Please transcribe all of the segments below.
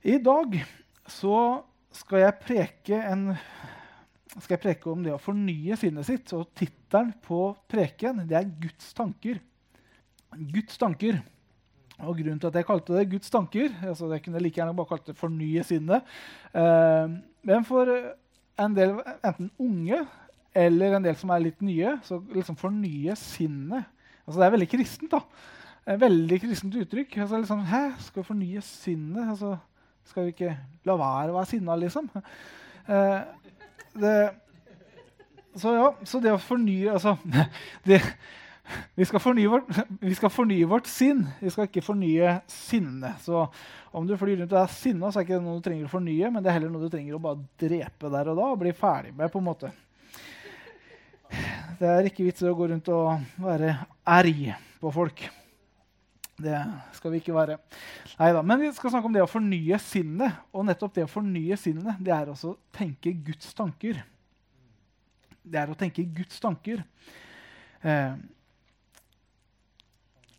I dag så skal jeg preke, en, skal jeg preke om det å fornye sinnet sitt. Og tittelen på preken det er 'Guds tanker'. Guds tanker. Og Grunnen til at jeg kalte det 'Guds tanker' altså Jeg kunne like gjerne bare kalt det 'fornye sinnet'. Eh, men for en del enten unge eller en del som er litt nye, så liksom fornye sinnet altså Det er veldig kristent. da. Et veldig kristent uttrykk. Altså liksom, Hæ, skal fornye sinnet? Altså, skal vi ikke la være å være sinna, liksom? Eh, det, så ja, så det å fornye Altså det, vi, skal fornye vårt, vi skal fornye vårt sinn. Vi skal ikke fornye sinnet. Så om du flyr rundt og er sinna, så er det ikke noe du trenger å fornye, men det er heller noe du trenger å bare drepe der og da og bli ferdig med. på en måte. Det er ikke vits i å gå rundt og være erg på folk. Det skal vi ikke være. Neida. Men vi skal snakke om det å fornye sinnet. Og nettopp det å fornye sinnet, det er også å tenke Guds tanker. Det er å tenke Guds tanker. Eh,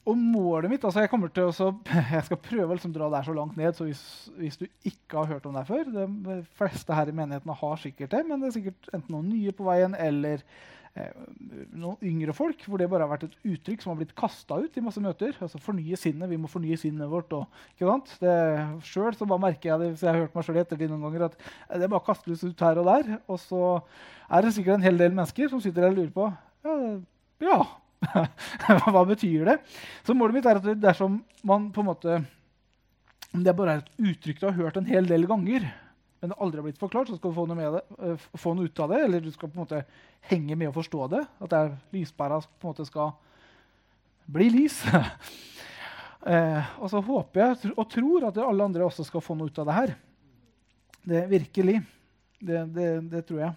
og målet mitt altså Jeg kommer til å, jeg skal prøve å liksom dra der så langt ned. så hvis, hvis, du ikke har hørt om det før De fleste her i menighetene har sikkert det, men det er sikkert enten noen nye på veien eller noen yngre folk hvor det bare har vært et uttrykk som har blitt kasta ut i masse møter. altså Fornye sinnet. Vi må fornye sinnet vårt. Og, ikke sant? Det, selv så bare merker jeg det, hvis jeg har hørt meg sjøl ettertid noen ganger, at det bare kastes ut her og der. Og så er det sikkert en hel del mennesker som sitter der og lurer på ja, ja Hva betyr det? Så målet mitt er at dersom man på en måte om det bare er et uttrykk du har hørt en hel del ganger, men det aldri har blitt forklart, så skal du få noe, det, uh, få noe, ut av det. Eller du skal på en måte henge med og forstå det. At det er lyspæra på en måte skal bli lys. uh, og så håper jeg og tror at alle andre også skal få noe ut av det her. Det Virkelig. Det, det, det tror jeg.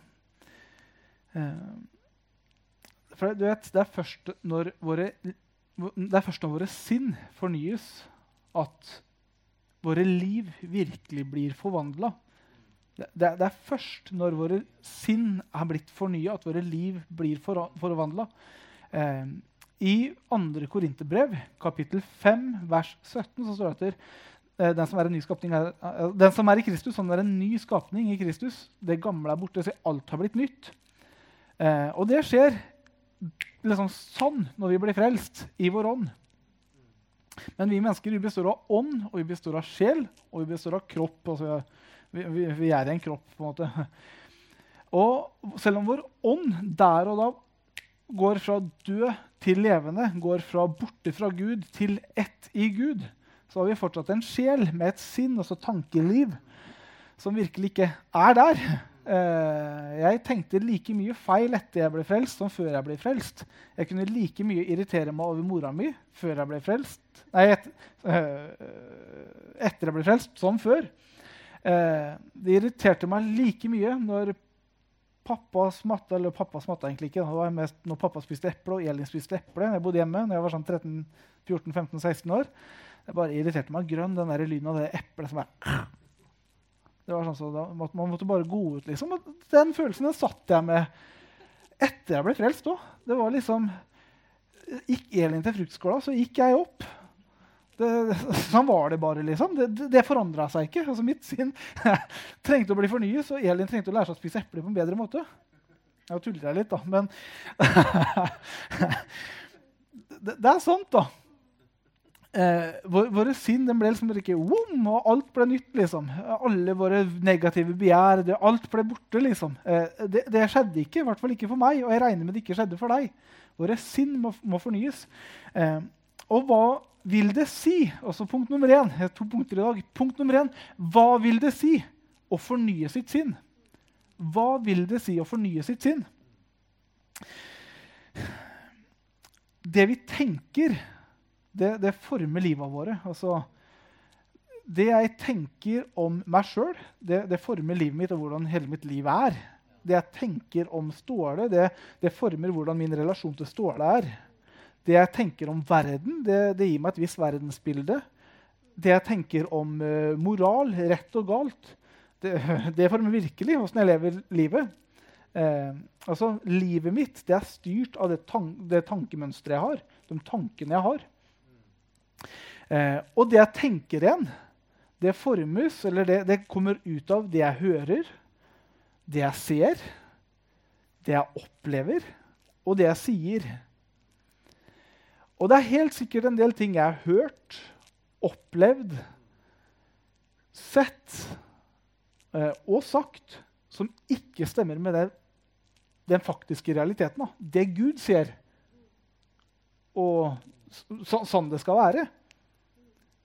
Uh, for du vet, det er først når våre, det er først når våre sinn fornyes, at våre liv virkelig blir forvandla. Det, det, er først når våre sinn er blitt fornya, at våre liv blir for, forvandla. Eh, I 2. Korinterbrev, kapittel 5, vers 17, så står det at eh, den som, er en ny er, eh, den som er i Kristus, han er en ny skapning i Kristus. Det gamle er borte, så alt har blitt nytt. Eh, og det skjer liksom sånn når vi blir frelst i vår ånd. Men vi mennesker vi består av ånd, og vi består av sjel, og vi består av kropp. Altså, vi, vi, vi, er en kropp, på en måte. Og selv om vår ånd der og da går fra død til levende, går fra borte fra Gud til ett i Gud, så har vi fortsatt en sjel med et sinn, altså tankeliv, som virkelig ikke er der. Uh, jeg tenkte like mye feil etter jeg ble frelst, som før jeg ble frelst. Jeg kunne like mye irritere meg over mora mi før jeg ble frelst. Nei, et, uh, etter jeg ble frelst, som før. Uh, det irriterte meg like mye når pappa smatta Eller pappa smatta egentlig ikke. Det var mest når pappa spiste eple og Elin spiste eple. Jeg bodde hjemme når jeg var sånn 13-14-15-16 år. Det bare irriterte meg grønn, den lyden av det eplet som er det var sånn så da, Man måtte bare gå ut, liksom. Den følelsen den satt jeg med etter jeg ble frelst òg. Det var liksom Gikk Elin til fruktskåla, så gikk jeg opp. Det, sånn var det bare. liksom. Det, det, forandra seg ikke. Altså Mitt sinn trengte å bli fornyet, så Elin trengte å lære seg å spise epler på en bedre måte. Jeg tuller jeg litt, da, men det, det er sant, da eh, våre sinn ble liksom ikke wom, og alt ble nytt. liksom. Alle våre negative begjær, alt ble borte. liksom. Eh, det, det, skjedde ikke, i hvert fall ikke for meg, og jeg regner med det ikke skjedde for deg. Våre sinn må, må fornyes. Eh, og hva vil det si? Også punkt nummer én. To punkter i dag. Punkt nummer én. Hva vil det si å fornye sitt sinn? Hva vil det si å fornye sitt sinn? Det vi tenker det, det former livet våre. Altså, det jeg tenker om meg sjøl, det, det, former livet mitt og hvordan hele mitt liv er. Det jeg tenker om Ståle, det, det former hvordan min relasjon til Ståle er. Det jeg tenker om verden, det, gir meg et visst verdensbilde. Det jeg tenker om uh, moral, rett og galt, det, former virkelig åssen jeg lever livet. Uh, altså, Livet mitt det er styrt av det, tan det tankemønsteret jeg har. De tankene jeg har. Uh, og det jeg tenker igjen, det formes, eller det, det kommer ut av det jeg hører, det jeg ser, det jeg opplever, og det jeg sier. Og det er helt sikkert en del ting jeg har hørt, opplevd, sett eh, og sagt som ikke stemmer med det, den faktiske realiteten. Da. Det Gud ser, og så, sånn det skal være.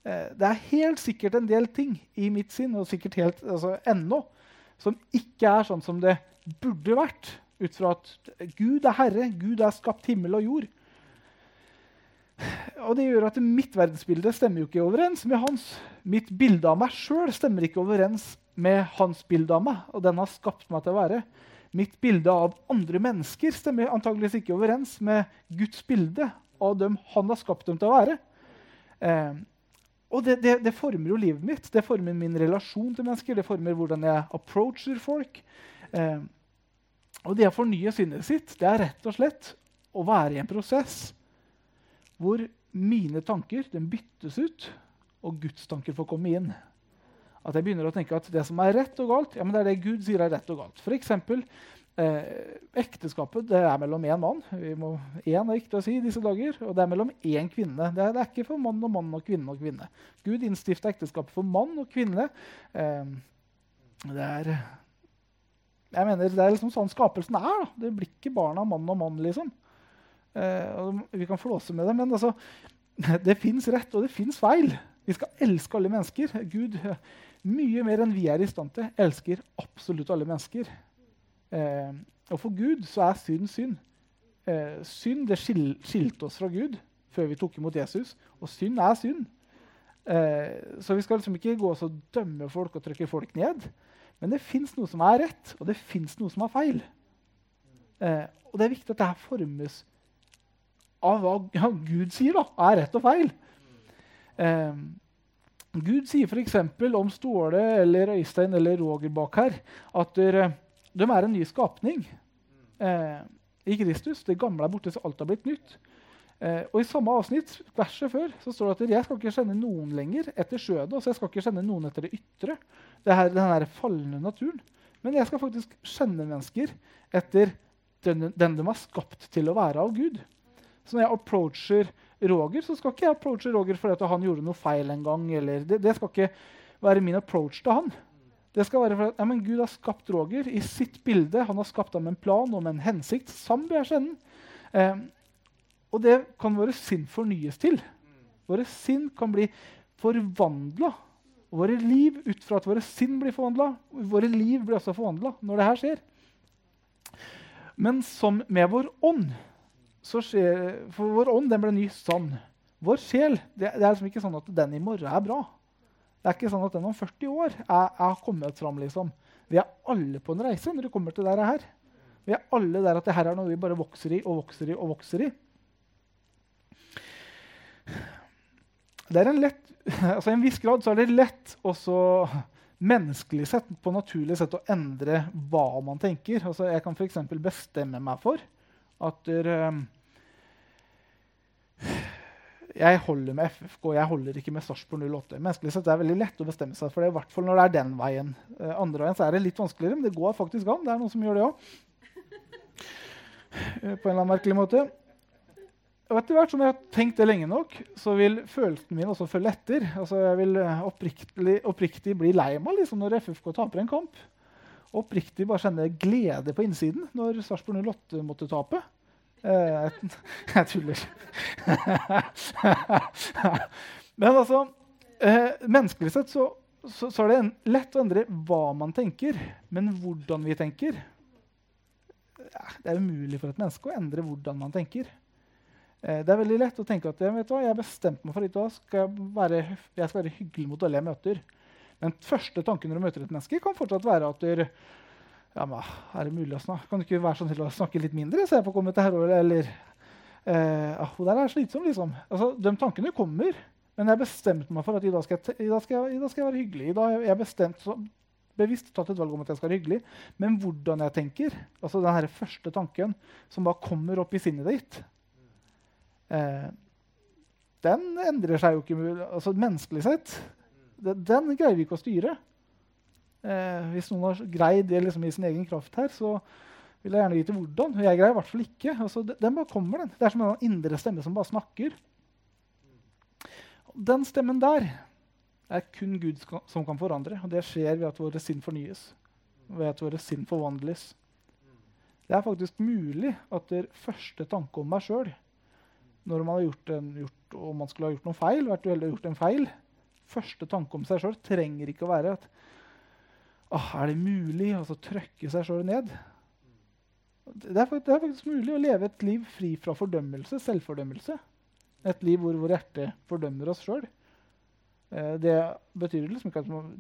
Eh, det er helt sikkert en del ting i mitt sinn, og sikkert helt altså, ennå, som ikke er sånn som det burde vært. Ut fra at Gud er herre, Gud er skapt himmel og jord. Og det gjør at mitt verdensbilde stemmer jo ikke overens med hans. Mitt bilde av meg sjøl stemmer ikke overens med hans bilde av meg. og den har skapt meg til å være. Mitt bilde av andre mennesker stemmer antageligvis ikke overens med Guds bilde av dem han har skapt dem til å være. Eh, og det, det, det, former jo livet mitt. Det former min relasjon til mennesker. Det former hvordan jeg approacher folk. Eh, og det å fornye sinnet sitt det er rett og slett å være i en prosess hvor mine tanker byttes ut, og Guds tanker får komme inn. At jeg begynner å tenke at det som er rett og galt, ja, det er det Gud sier er rett og galt. For eksempel, eh, ekteskapet er mellom én mann. Vi må, én er viktig å si disse dager. Og det er mellom én kvinne. Det er, det er, ikke for mann og mann og kvinne og kvinne. Gud innstifta ekteskapet for mann og kvinne. Eh, det er jeg mener, Det er liksom sånn skapelsen er. Da. Det blir ikke barn av mann og mann. liksom. Eh, vi kan flåse med det, men altså, det fins rett, og det fins feil. Vi skal elske alle mennesker. Gud, mye mer enn vi er i stand til, elsker absolutt alle mennesker. Eh, og for Gud så er synd synd. Eh, synd det skil, skilte oss fra Gud før vi tok imot Jesus. Og synd er synd. Eh, så vi skal liksom ikke gå og dømme folk og trykke folk ned. Men det fins noe som er rett, og det fins noe som er feil. Eh, og det er viktig at det her formes av hva Gud sier da, er rett og feil. Eh, Gud sier f.eks. om Ståle eller Øystein eller Roger bak her at der, de er en ny skapning eh, i Kristus. Det gamle er borte, så alt har blitt nytt. Eh, og I samme avsnitt verset før, så står det at jeg skal ikke kjenne noen lenger etter skjødet. Altså jeg skal ikke kjenne noen etter det ytre, det her, den her fallende naturen. Men jeg skal faktisk kjenne mennesker etter den, den, de har skapt til å være av Gud. Så når jeg approacher Roger, så skal ikke jeg approache Roger fordi han gjorde noe feil en gang. Det, det, skal ikke være min approach til han. Det skal være for at ja, Gud har skapt Roger i sitt bilde. Han har skapt ham en plan og med en hensikt. Sam bør jeg kjenne. Eh, og det kan våre sinn fornyes til. Våre sinn kan bli forvandla. Våre liv ut fra at våre sinn blir forvandla, våre liv blir også forvandla når det her skjer. Men som med vår ånd skjer, For vår ånd den ble ny sann. Vår sjel det, det, er liksom ikke sånn at den i morgen er bra. Det er ikke sånn at den om 40 år er, er kommet fram. liksom. Vi er alle på en reise når det kommer til dette her. Vi er alle der at det her er noe vi bare vokser i og vokser i og vokser i. det er en lett, altså I en viss grad så er det lett også menneskelig sett, på naturlig sett å endre hva man tenker. Altså jeg kan f.eks. bestemme meg for at der, um, jeg holder med FFK, jeg holder ikke med Sarpsborg 08. Menneskelig sett er det veldig lett å bestemme seg for det, i hvert fall når det er den veien. Uh, andre veien så er det litt vanskeligere, men det går faktisk an. Det er noen som gjør det òg. Uh, på en eller annen merkelig måte. Og etter hvert som jeg har tenkt det lenge nok, så vil følelsene mine også følge etter. Altså, jeg vil eh, oppriktig, oppriktig bli lei meg liksom, når FFK taper en kamp. Oppriktig bare kjenne glede på innsiden når Sarpsborg 08 måtte tape. Eh, jeg tuller. Men altså eh, Menneskelig sett så, så, så, er det en, lett å endre hva man tenker, men hvordan vi tenker Det er umulig for et menneske å endre hvordan man tenker. Eh, det er veldig lett å tenke at jeg, jeg bestemte meg for at jeg være, jeg skal være hyggelig mot alle jeg møter. Men første tanken når du møter et menneske, kan fortsatt være at du, ja, men, er det mulig å snakke? Kan du ikke være sånn til å snakke litt mindre? Så jeg får komme til her, eller eh, ah, Hun der er slitsom, liksom. Altså, de tankene kommer. Men jeg har bestemt meg for at i dag skal jeg, i dag skal jeg, i dag skal jeg være hyggelig. I dag har jeg bestemt så, bevisst tatt et valg om at jeg skal være hyggelig. Men hvordan jeg tenker, altså den første tanken som bare kommer opp i sinnet ditt, eh, den endrer seg jo ikke altså Menneskelig sett Den greier vi ikke å styre. Eh, hvis noen har greid det liksom i sin egen kraft her, så vil jeg gjerne vite hvordan. Jeg greier i hvert fall ikke. Altså, den bare kommer, den. Det er som en indre stemme som bare snakker. Den stemmen der er kun Gud som kan forandre. Og det skjer ved at våre sinn fornyes. Ved at våre sinn forvandles. Det er faktisk mulig at det første tanke om meg sjøl når man har gjort en, gjort, man skulle ha gjort noe feil, vært uheldig og gjort en feil, første tanke om seg sjøl trenger ikke å være at ah, Er det mulig å altså, trykke seg sjøl ned? Det er, det er, faktisk mulig å leve et liv fri fra fordømmelse, selvfordømmelse. Et liv hvor vårt hjerte fordømmer oss sjøl. Eh, det betyr liksom ikke at man,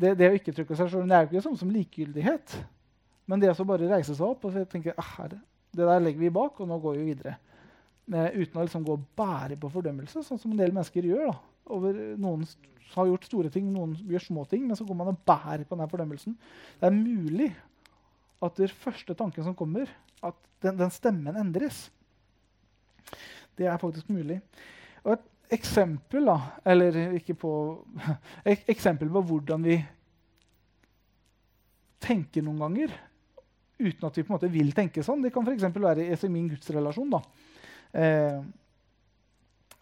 det, det, å ikke trykke seg sjøl er jo ikke sånn som likegyldighet. Men det å bare reise seg opp og tenke ah, det der legger vi bak, og nå går vi videre. Eh, uten å liksom gå og bære på fordømmelse, sånn som en del mennesker gjør. da. Over, noen har gjort store ting, noen gjør små ting, men så går man og bærer på denne fordømmelsen. Det er mulig at den første tanken som kommer, at den, den stemmen endres. Det er faktisk mulig. Og et eksempel, da, eller ikke på et eksempel på hvordan vi tenker noen ganger uten at vi på en måte vil tenke sånn, det kan f.eks. være i min gudsrelasjon. da. Eh,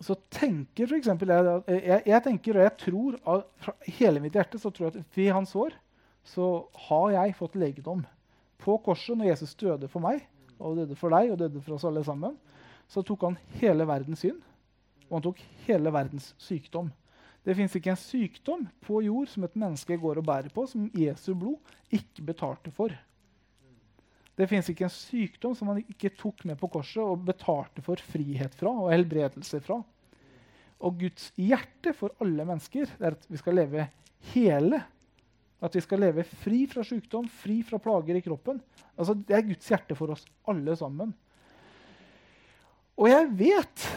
så tenker for eksempel, jeg, jeg, jeg, tenker og jeg tror fra hele mitt hjerte så tror jeg at ved hans år så har jeg fått legedom. På korset, når Jesus døde for meg, og døde for deg og døde for oss alle sammen, så tok han hele verdens synd, og han tok hele verdens sykdom. Det fins ikke en sykdom på jord som et menneske går og bærer på, som Jesu blod ikke betalte for. Det fins ikke en sykdom som han ikke tok med på korset og betalte for frihet fra og helbredelse fra. Og Guds hjerte for alle mennesker er at vi skal leve hele. At vi skal leve fri fra sykdom, fri fra plager i kroppen. Altså, det er Guds hjerte for oss alle sammen. Og jeg vet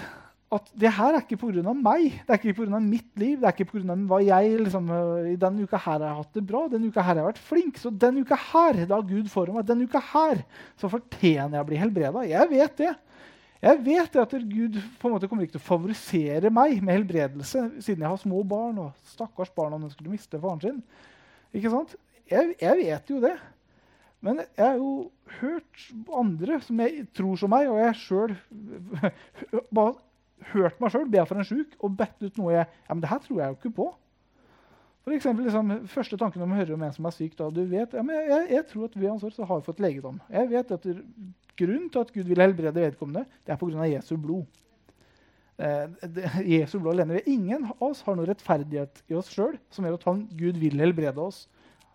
at det her er ikke pga. meg, det er ikke pga. mitt liv, det er ikke på grunn av hva jeg liksom, i denne uka her har jeg hatt det bra. Denne uka her har jeg vært flink. Så denne uka her, da Gud får meg, denne uka her, så fortjener jeg å bli helbreda. Jeg vet det. Jeg vet at Gud på en måte kommer ikke til å favorisere meg med helbredelse siden jeg har små barn. og stakkars barn om de skulle miste faren sin. Ikke sant? Jeg, jeg vet jo det. Men jeg har jo hørt andre som jeg tror som meg, og jeg sjøl hørt meg sjøl be for en sjuk og bedt ut noe jeg ja, men det her tror jeg jo ikke på. For eksempel, liksom, første tanken når man hører om en som er syk da, du vet, ja, men jeg, jeg, tror at ved hans år så har vi fått legedom. Jeg vet at Grunnen til at Gud vil helbrede vedkommende, det er pga. Jesu blod. Eh, Jesu blod alene. Ingen av oss har noe rettferdighet i oss sjøl som gjør at han, Gud vil helbrede oss.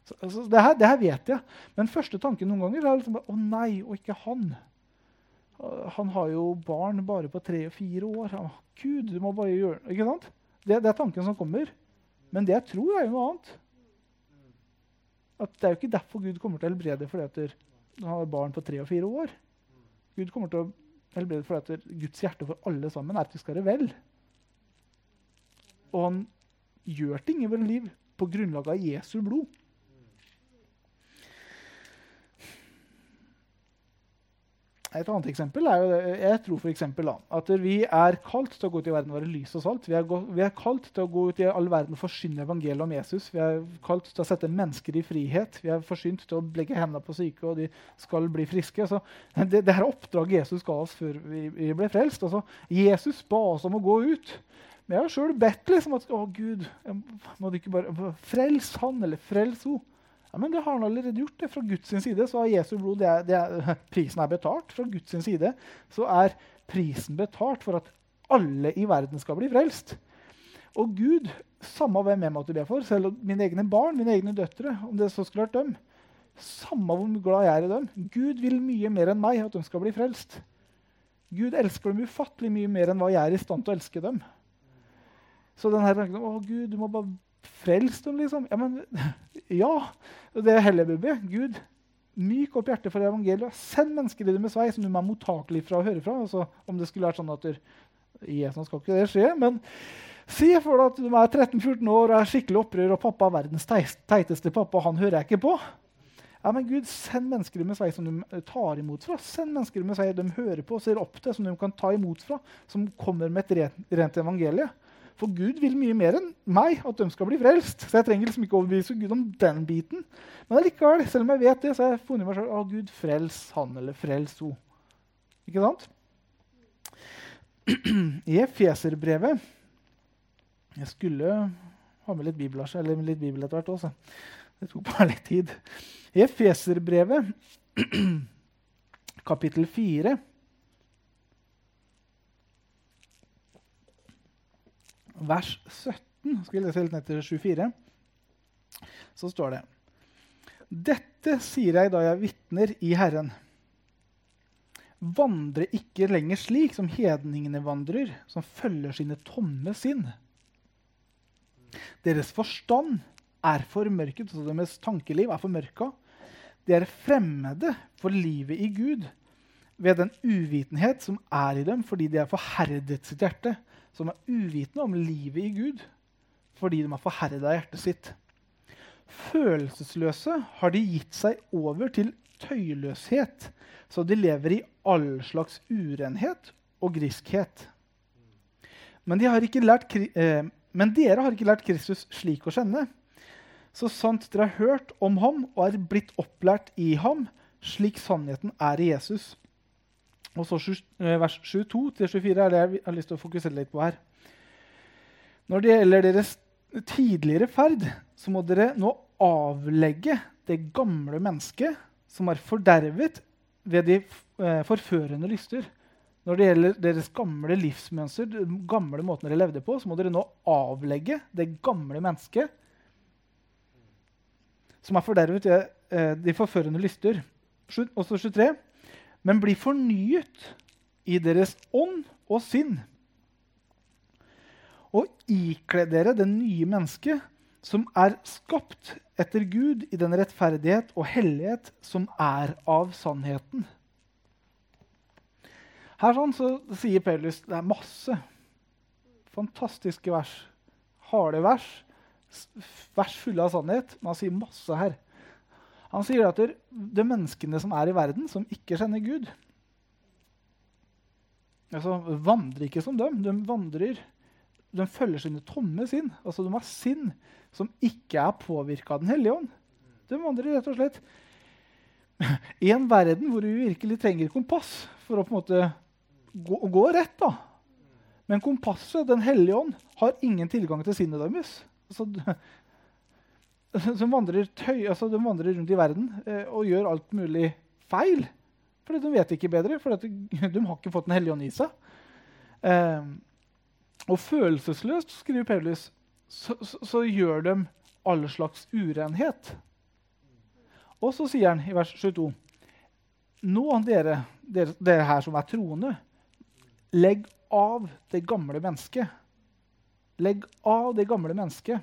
Så, altså, det, her, det, her, vet jeg. Men første tanken noen ganger er liksom, å nei, og ikke han. Han har jo barn bare på tre og fire år. Gud, du må bare gjøre Ikke sant? Det, det, er tanken som kommer. Men det jeg tror, er jo noe annet. At Det er jo ikke derfor Gud kommer til å helbrede fordi han har barn på tre og fire år. Gud kommer til å helbrede fordi Guds hjerte for alle sammen er at vi skal være vel. Og han gjør ting i vårt liv på grunnlag av Jesu blod. Et annet eksempel er jo det, jeg tror for eksempel, da, at vi er kalt til å gå ut i verden og være lys og salt. Vi er, vi er, kalt til å gå ut i all verden og forsyne evangeliet om Jesus. Vi er kalt til å sette mennesker i frihet. Vi er forsynt til å legge hendene på syke, og de skal bli friske. Så det, det er oppdraget Jesus ga oss før vi, vi ble frelst. Altså, Jesus ba oss om å gå ut. Men jeg har sjøl bedt liksom, at å Gud, må du ikke bare frels han eller frels henne. Ja, men det har han allerede gjort. det. Fra Guds side så har Jesu blod det er, det er, Prisen er betalt. Fra Guds side så er prisen betalt for at alle i verden skal bli frelst. Og Gud, samme hvem jeg måtte be for, selv mine egne barn, mine egne døtre, om det så skulle vært dem, samme hvor glad jeg er i dem, Gud vil mye mer enn meg at de skal bli frelst. Gud elsker dem ufattelig mye mer enn hva jeg er i stand til å elske dem. Så denne tanken, å Gud, du må bare frelse dem, liksom. Ja, men ja. Det er heller, be, Gud, myk opp hjertet for evangeliet. Send mennesker i det med svei som du er mottakelig fra å høre fra. Altså, om det skulle vært sånn at Jesus skal ikke det skje, men Si for deg at du er 13-14 år og er skikkelig opprør, og pappa er verdens teiteste pappa, han hører jeg ikke på. Ja, men Gud, Send mennesker med svei som de tar imot fra. Send mennesker med svei de hører på og ser opp til, som de kan ta imot fra, som kommer med et rent, rent evangelie. For Gud vil mye mer enn meg at de skal bli frelst. Så jeg trenger liksom ikke overbevise Gud om den biten. Men allikevel, selv om jeg vet det, så har jeg funnet meg selv å Gud, frels han eller frels ho. Ikke sant? I Efeserbrevet Jeg skulle ha med litt bibel, eller litt bibel etter hvert også. Det tok bare litt tid. I Efeserbrevet, kapittel 4 Vers 17, skal vi lese helt ned til 24, så står det Dette sier jeg da jeg vitner i Herren. Vandre ikke lenger slik som hedningene vandrer, som følger sine tomme sinn. Deres forstand er formørket, så deres tankeliv er formørka. De er fremmede for livet i Gud ved den uvitenhet som er i dem fordi de har forherdet sitt hjerte. Som er uvitende om livet i Gud fordi de har forherda hjertet sitt. Følelsesløse har de gitt seg over til tøyløshet, så de lever i all slags urenhet og griskhet. Men, de lært, eh, men dere har ikke lært Kristus slik å kjenne. Så sant dere har hørt om ham og er blitt opplært i ham, slik sannheten er i Jesus. Og så eh, Vers 22-24 er det jeg har lyst til å fokusere litt på her. Når det gjelder deres tidligere ferd, så må dere nå avlegge det gamle mennesket som er fordervet ved de eh, forførende lyster. Når det gjelder deres gamle livsmønster, den gamle måten dere levde på, så må dere nå avlegge det gamle mennesket som er fordervet ved eh, de forførende lyster. Også 23. Men bli fornyet i deres ånd og sinn. Og ikle dere det nye mennesket som er skapt etter Gud i den rettferdighet og hellighet som er av sannheten. Her sånn så sier Paulus det er masse fantastiske vers. Harde vers. Vers fulle av sannhet. Men han sier masse her. Han sier at er menneskene som er i verden, som ikke kjenner Gud altså, vandrer ikke som dem. De vandrer de følger sine tomme sinn. Altså De har sinn som ikke er påvirka av Den hellige ånd. De vandrer rett og slett i en verden hvor vi virkelig trenger kompass for å på en måte gå, gå rett. da. Men kompasset, Den hellige ånd, har ingen tilgang til sinnet deres. Altså, de, vandrer tøy, altså, de vandrer rundt i verden eh, og gjør alt mulig feil. Fordi de vet ikke bedre, for de, de har ikke fått Den hellige ånd i seg. Eh, og følelsesløst, skriver Paulus, så, så, så, gjør de alle slags urenhet. Og så sier han i vers 22.: Nå, dere, dere her som er troende, legg av det gamle mennesket. Legg av det gamle mennesket.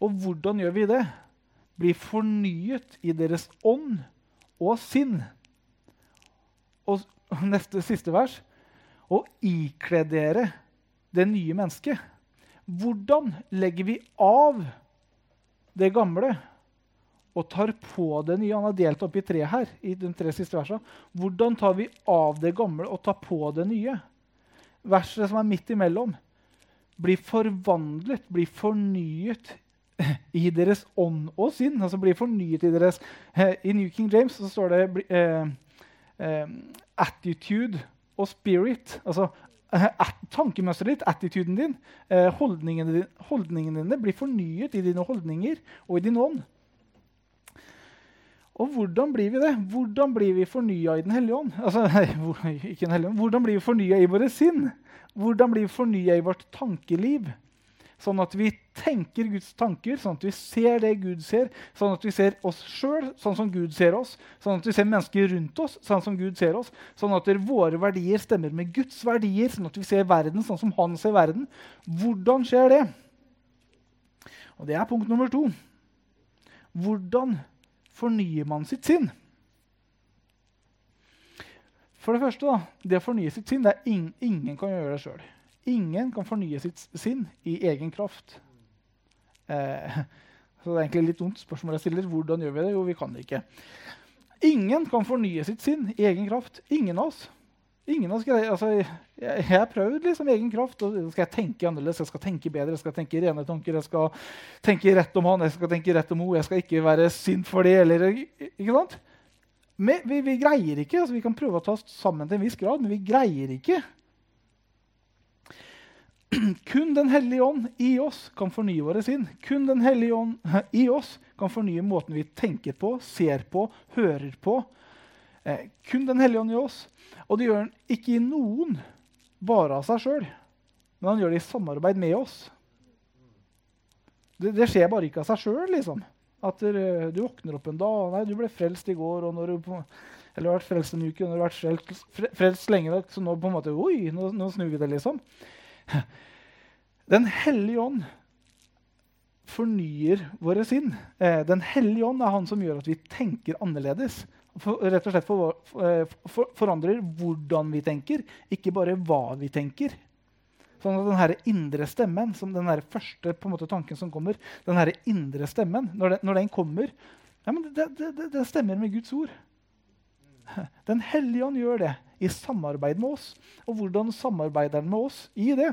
Og hvordan gjør vi det? Bli fornyet i deres ånd og sinn. Og neste siste vers. Og ikle dere det nye mennesket. Hvordan legger vi av det gamle og tar på det nye? Han har delt opp i tre her. i de tre siste versene. Hvordan tar vi av det gamle og tar på det nye? Verset som er midt imellom. Bli forvandlet, bli fornyet i deres ånd og sinn. Altså bli fornyet i deres eh, I New King James så står det eh, eh, attitude og spirit. Altså tankemønsteret ditt, attituden din, eh, holdningene, din, holdningene dine blir fornyet i dine holdninger og i din ånd. Og hvordan blir vi det? Hvordan blir vi fornya i Den hellige ånd? Altså, ikke den hellige ånd. Hvordan blir vi fornya i våre sinn? Hvordan blir vi fornya i vårt tankeliv? Sånn at vi tenker Guds tanker, sånn at vi ser det Gud ser, sånn at vi ser oss sjøl sånn som Gud ser oss, sånn at vi ser mennesker rundt oss sånn som Gud ser oss, sånn at våre verdier stemmer med Guds verdier, sånn at vi ser verden sånn som Han ser verden. Hvordan skjer det? Og Det er punkt nummer to. Hvordan fornyer man sitt sinn? For det første, da, det å fornye sitt sinn, det er ingen, ingen kan gjøre det sjøl. Ingen kan fornye sitt sinn i egen kraft. Eh, så det er egentlig litt dumt spørsmål jeg stiller. Hvordan gjør vi det? Jo, vi kan det ikke. Ingen kan fornye sitt sinn i egen kraft. Ingen av oss. Ingen av oss greier, altså, jeg har prøvd liksom egen kraft. og Skal jeg tenke annerledes, jeg skal tenke bedre, jeg skal tenke rene tanker, jeg skal tenke rett om han, jeg skal tenke rett om henne, jeg skal ikke være sint for det. Eller, ikke sant? Vi, vi, vi greier ikke. altså Vi kan prøve å ta oss sammen til en viss grad, men vi greier ikke. Kun Den hellige ånd i oss kan fornye våre sinn. Kun Den hellige ånd i oss kan fornye måten vi tenker på, ser på, hører på. Eh, kun Den hellige ånd i oss. Og det gjør han ikke i noen bare av seg sjøl, men han gjør det i samarbeid med oss. Det, det skjer bare ikke av seg sjøl. Liksom. At du, du våkner opp en dag Nei, du ble frelst i går. og når du eller vært frelst en uke, og har vært frelst, frelst lenge nok, så nå på en måte, oi, nå, nå snur vi det, liksom. Den hellige ånd fornyer våre sinn. Eh, Den hellige ånd er han som gjør at vi tenker annerledes. For, rett og slett for, for, for, forandrer hvordan vi tenker, ikke bare hva vi tenker. Sånn at den indre stemmen, som den første måte, tanken som kommer, den indre stemmen, når den, når den kommer ja, det, det, det, det, stemmer med Guds ord. Den hellige ånd gjør det i samarbeid med oss. Og hvordan samarbeider han med oss i det?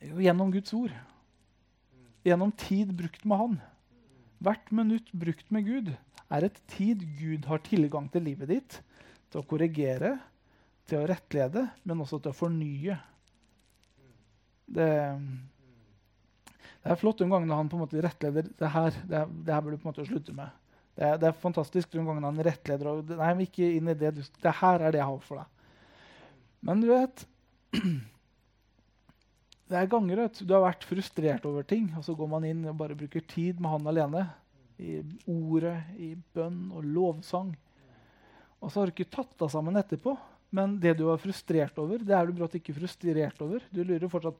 Jo, gjennom Guds ord. Gjennom tid brukt med Han. Hvert minutt brukt med Gud er et tid Gud har tilgang til livet ditt. Til å korrigere, til å rettlede, men også til å fornye. Det, det er flott den gangen han på en måte rettleder det her. Det, det her burde du på en måte slutte med. Det er, det er fantastisk Noen ganger han rettleder. Og, nei, ikke inn i det. det her er det jeg har for deg. Men du vet det er ganger at du har vært frustrert over ting, og så går man inn og bare bruker tid med han alene. I ordet, i bønn og lovsang. Og så har du ikke tatt deg sammen etterpå. Men det du var frustrert over, det er du brått ikke frustrert over. Du,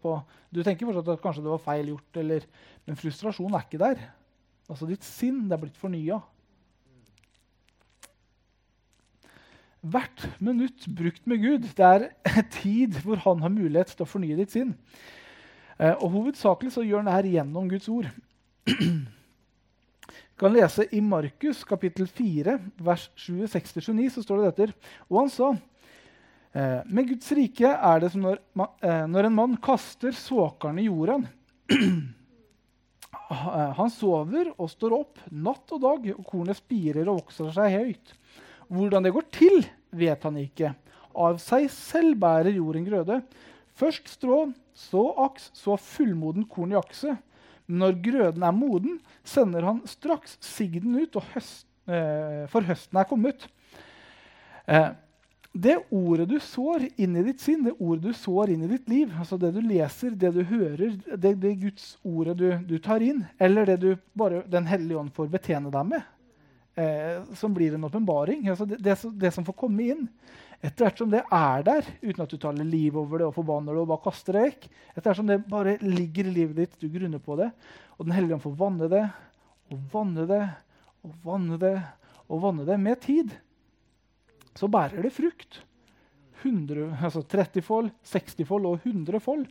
på, du tenker fortsatt at kanskje det var feil gjort, eller, men frustrasjon er ikke der. Altså Ditt sinn det er blitt fornya. Hvert minutt brukt med Gud det er tid hvor han har mulighet til å fornye ditt sinn. Eh, og Hovedsakelig så gjør han dette gjennom Guds ord. Vi kan lese i Markus kapittel 4, vers 26-29, så står det dette. Og han sa eh, med Guds rike er det som når, eh, når en mann kaster såkeren i jorden. Han sover og står opp natt og dag, og kornet spirer og vokser seg høyt. Hvordan det går til, vet han ikke. Av seg selv bærer jorden grøde. Først strå, så aks, så fullmoden korn i akse. Når grøden er moden, sender han straks sigden ut, høst, eh, for høsten er kommet. Eh, det ordet du sår inn i ditt sinn, det ordet du sår inn i ditt liv, altså det du leser, det du hører, det, det Guds ordet du, du, tar inn, eller det du bare Den hellige ånd får betjene deg med, eh, som blir en åpenbaring, altså det, det, det, som får komme inn, etter hvert som det er der, uten at du taler liv over det og forbanner det og bare kaster det vekk, etter hvert som det bare ligger i livet ditt, du grunner på det, og Den hellige ånd får vanne det og vanne det og vanne det og vanne det med tid, så bærer det frukt. 100, altså 30-fold, 60-fold og 100-fold.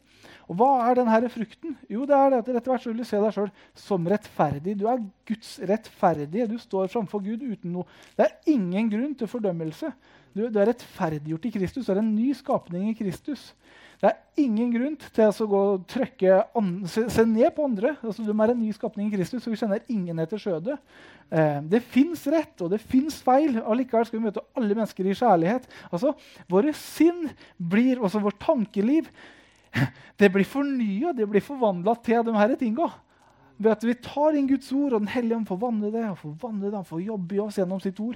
Og hva er denne frukten? Jo, det er det at etter hvert så vil du se deg sjøl som rettferdig. Du er Guds rettferdige. Du står framfor Gud uten noe. Det er ingen grunn til fordømmelse. Du, du er rettferdiggjort i Kristus. Du er en ny skapning i Kristus. Det er ingen grunn til å gå og trykke se, se, ned på andre. Altså, de er en ny skapning i Kristus, og vi kjenner ingen etter skjødet. Eh, det fins rett, og det fins feil. Allikevel skal vi møte alle mennesker i kjærlighet. Altså, Våre sinn blir, også vårt tankeliv, det blir fornya, det blir forvandla til de disse tinga. Ved at vi tar inn Guds ord, og Den hellige ånd får vanne det, og forvandler det, han får jobbe i oss gjennom sitt ord.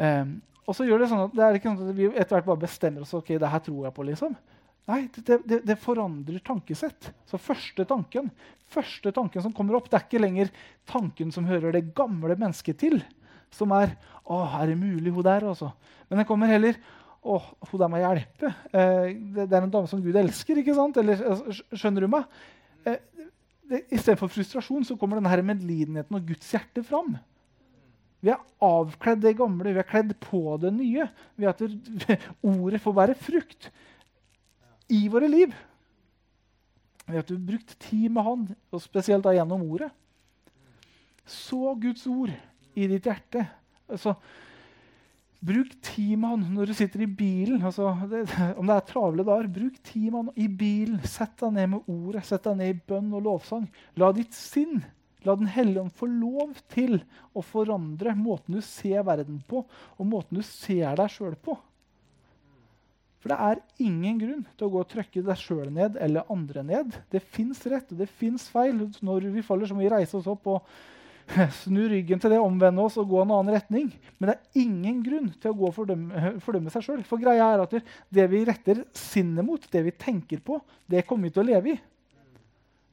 Um, og så gjør Det sånn at det er ikke sånn at vi etter hvert bare bestemmer oss ok, det her tror jeg på. liksom. Nei, det, det, det, forandrer tankesett. Så første tanken første tanken som kommer opp, det er ikke lenger tanken som hører det gamle mennesket til. Som er 'Å, er det mulig, hun der?' Også. Men den kommer heller 'Å, hun der må hjelpe'. Eh, det, det, er en dame som Gud elsker. ikke sant? Eller, altså, skjønner du meg? Eh, Istedenfor frustrasjon så kommer denne medlidenheten og Guds hjerte fram. Vi har avkledd det gamle, vi har kledd på det nye. Ved at ordet får bære frukt i våre liv. Ved at du har brukt tid med Han, og spesielt da gjennom ordet. Så Guds ord i ditt hjerte. Altså, Bruk tid med han når du sitter i bilen. Altså, det, om det er travle dager, bruk tid med han i bilen. Sett deg ned med ordet, sett deg ned i bønn og lovsang. La ditt sinn, la Den hellige ånd få lov til å forandre måten du ser verden på, og måten du ser deg sjøl på. For det er ingen grunn til å gå og trykke deg sjøl ned eller andre ned. Det fins rett og det fins feil. Når vi faller, så må vi reise oss opp og snu ryggen til det, omvende oss og gå en annen retning. Men det er ingen grunn til å gå og fordømme, fordømme seg sjøl. For greia er at det vi retter sinnet mot, det vi tenker på, det kommer vi til å leve i.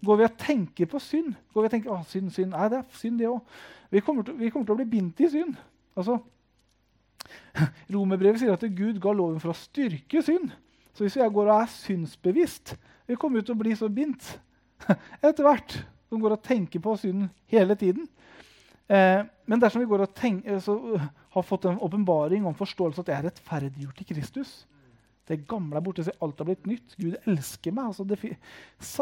Går vi og tenker på synd går vi og tenker, å, synd, synd, Nei, det er synd, det òg. Vi, vi kommer til å bli bindt i synd. Altså, Romerbrevet sier at Gud ga loven for å styrke synd. Så hvis jeg går og er synsbevisst, jeg komme ut og bli så bindt etter hvert som går og tenker på synd hele tiden. Eh, men dersom vi går og tenker, så, uh, har fått en åpenbaring om forståelse at jeg er rettferdiggjort i Kristus Det gamle er borte, så alt har blitt nytt. Gud elsker meg. Altså, det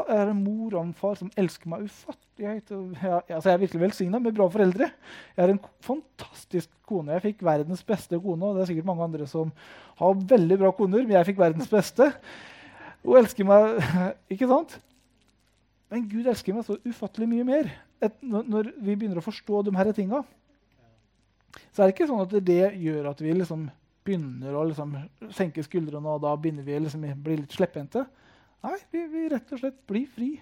er en mor og en far som elsker meg ufattelig høyt. Jeg, altså, jeg er virkelig velsigna med bra foreldre. Jeg har en fantastisk kone. Jeg fikk verdens beste kone. og det er sikkert mange andre som har veldig bra koner, men jeg fikk verdens beste. Hun elsker meg, ikke sant? Men Gud elsker meg så ufattelig mye mer. Et, når vi begynner å forstå de her tinga, så er det ikke sånn at det gjør at vi liksom begynner å liksom senke skuldrene og da begynner vi liksom å bli litt slepphendte. Nei, vi, vi rett og slett blir fri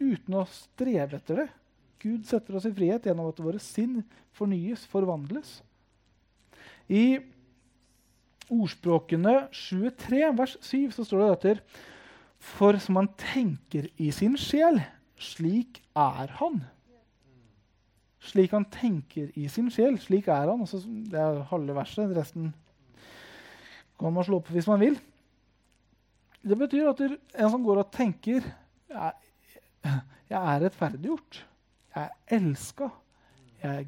uten å streve etter det. Gud setter oss i frihet gjennom at våre sinn fornyes, forvandles. I ordspråkene 23, vers 7, så står det dette for som han tenker i sin sjel, slik er han. Slik han tenker i sin sjel, slik er han. Også, det er halve verset. Resten kan man slå opp hvis man vil. Det betyr at en som går og tenker jeg er rettferdiggjort. Jeg er elska.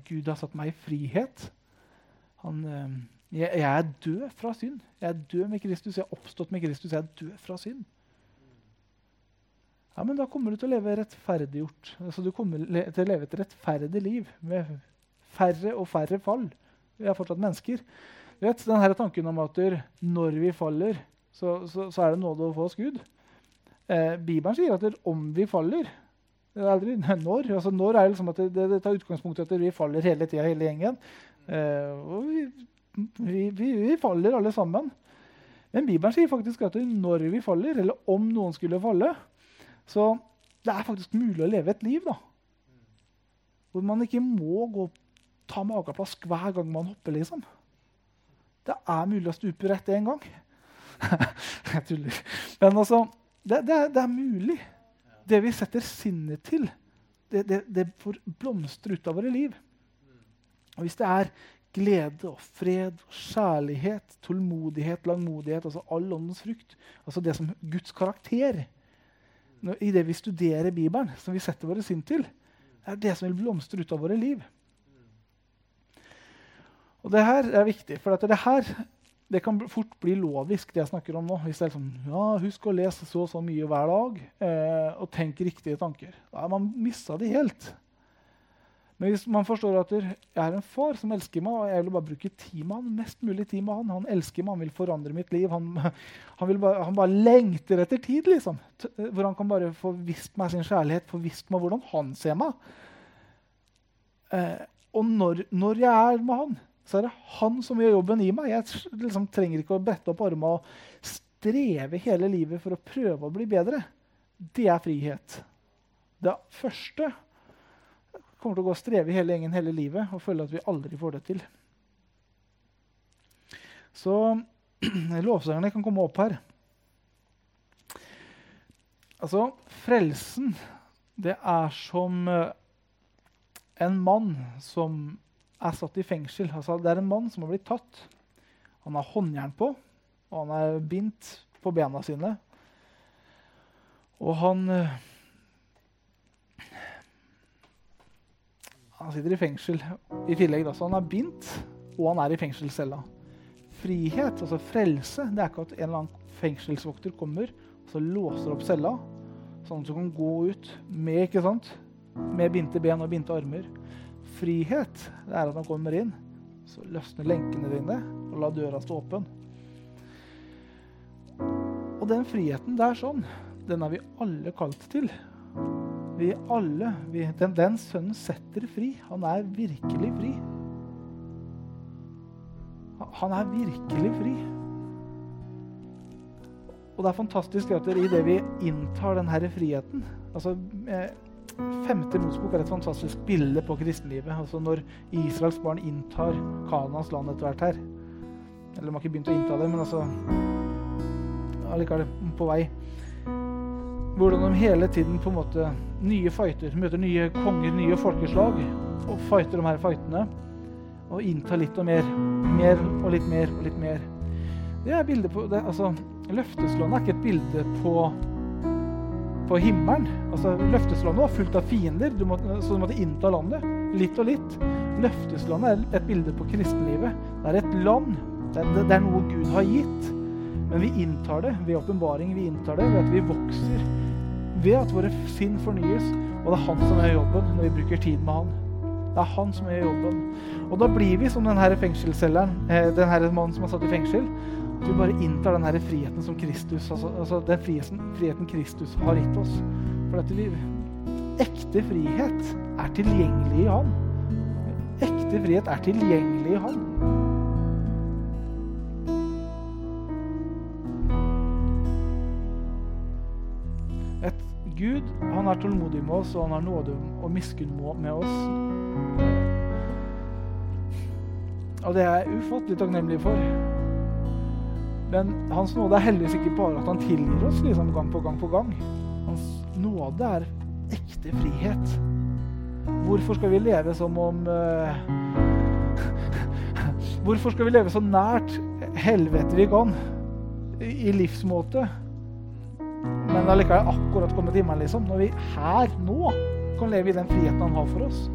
Gud har satt meg i frihet. Han, eh, jeg, jeg, er død fra synd. Jeg er død med Kristus. Jeg er oppstått med Kristus. Jeg er død fra synd ja, men da kommer du til å leve rettferdiggjort. Altså, du kommer til å leve et rettferdig liv med færre og færre fall. Vi er fortsatt mennesker. Du vet, denne tanken om at når vi faller, så, så, så er det nåde å få oss Gud. Eh, Bibelen sier at om vi faller det er aldri når. Altså, når er liksom at det, det, tar utgangspunkt i at vi faller hele tida, hele gjengen. Eh, og vi, vi, vi, vi, faller alle sammen. Men Bibelen sier faktisk at når vi faller, eller om noen skulle falle, så det er faktisk mulig å leve et liv da. hvor man ikke må gå ta mageplask hver gang man hopper. liksom. Det er mulig å stupe rett én gang. Jeg tuller. Men altså, det, det, det, er, mulig. Det vi setter sinnet til, det, det får blomstre ut av våre liv. Og hvis det er glede og fred og kjærlighet, tålmodighet, langmodighet, altså all åndens frukt, altså det som Guds karakter, i det vi studerer Bibelen, som vi setter våre sinn til, er det som vil blomstre ut av våre liv. Og det her er viktig, for det her det kan fort bli lovisk, det jeg snakker om nå. Hvis det er sånn, ja, Husk å lese så og så mye hver dag, eh, og tenk riktige tanker. Da har man mista det helt. Men hvis man forstår at jeg er en far som elsker meg, og jeg vil bare bruke tid med han, mest mulig tid med han, han elsker meg, han vil forandre mitt liv, han, han, bare, han bare, lengter etter tid, liksom, hvor han kan bare få visst meg sin kjærlighet, få visst meg hvordan han ser meg. Eh, og når, når, jeg er med han, så er det han som gjør jobben i meg. Jeg liksom, trenger ikke å brette opp armene og streve hele livet for å prøve å bli bedre. Det er frihet. Det første kommer til å gå og streve hele gjengen hele livet og føle at vi aldri får det til. Så lovsangerne kan komme opp her. Altså, frelsen, det er som eh, en mann som er satt i fengsel. Altså, det er en mann som har blitt tatt. Han har håndjern på, og han er bindt på bena sine. Og han Han sitter i fengsel i tillegg. Da. Så han er bindt, og han er i fengselscella. Frihet, altså frelse, det er ikke at en eller annen fengselsvokter kommer og så låser opp cella, sånn at du kan gå ut med, ikke sant? med binte ben og binte armer. Frihet det er at han kommer inn, så løsner lenkene dine, og la døra stå åpen. Og den friheten der sånn, den er vi alle kalt til. Vi alle, vi, den, den sønnen setter fri. Han er virkelig fri. Han er virkelig fri. Og det er fantastisk at i det vi inntar denne friheten altså eh, Femte Mosbok er et fantastisk bilde på kristenlivet. Altså når Israels barn inntar Kanas land etter hvert her. Eller de har ikke begynt å innta det, men altså allikevel på vei. Hvordan de hele tiden på en måte nye fighter, møter nye konger, nye folkeslag, og fighter de her fightene. Og inntar litt og mer. Mer og litt mer og litt mer. Det er bildet på det, altså, Løfteslandet er ikke et bilde på, på himmelen. Altså, Løfteslandet var fullt av fiender, du måtte, så du måtte innta landet. Litt og litt. Løfteslandet er et bilde på kristenlivet. Det er et land. Det er, det er noe Gud har gitt. Men vi inntar det ved åpenbaring. Vi inntar det ved at vi vokser. Ved at våre sinn fornyes. Og det er han som gjør jobben når vi bruker tid med han. Det er han som gjør jobben. Og da blir vi som denne fengselscelleren, eh, denne mannen som er satt i fengsel. At vi bare inntar den her friheten som Kristus, altså, altså den friheten, friheten, Kristus har gitt oss. For dette liv. ekte frihet er tilgjengelig i Han. Ekte frihet er tilgjengelig i Han. Gud han er tålmodig med oss, og han har nåde og miskunn med oss. Og det er jeg ufattelig takknemlig for. Men Hans nåde er heldigvis ikke bare at han tilgir oss liksom, gang på gang på gang. Hans nåde er ekte frihet. Hvorfor skal vi leve som om uh, Hvorfor skal vi leve så nært helvete vi kan i, livsmåte, men allikevel akkurat kommet til himmelen, liksom? Når vi her, nå, kan leve i den friheten han har for oss.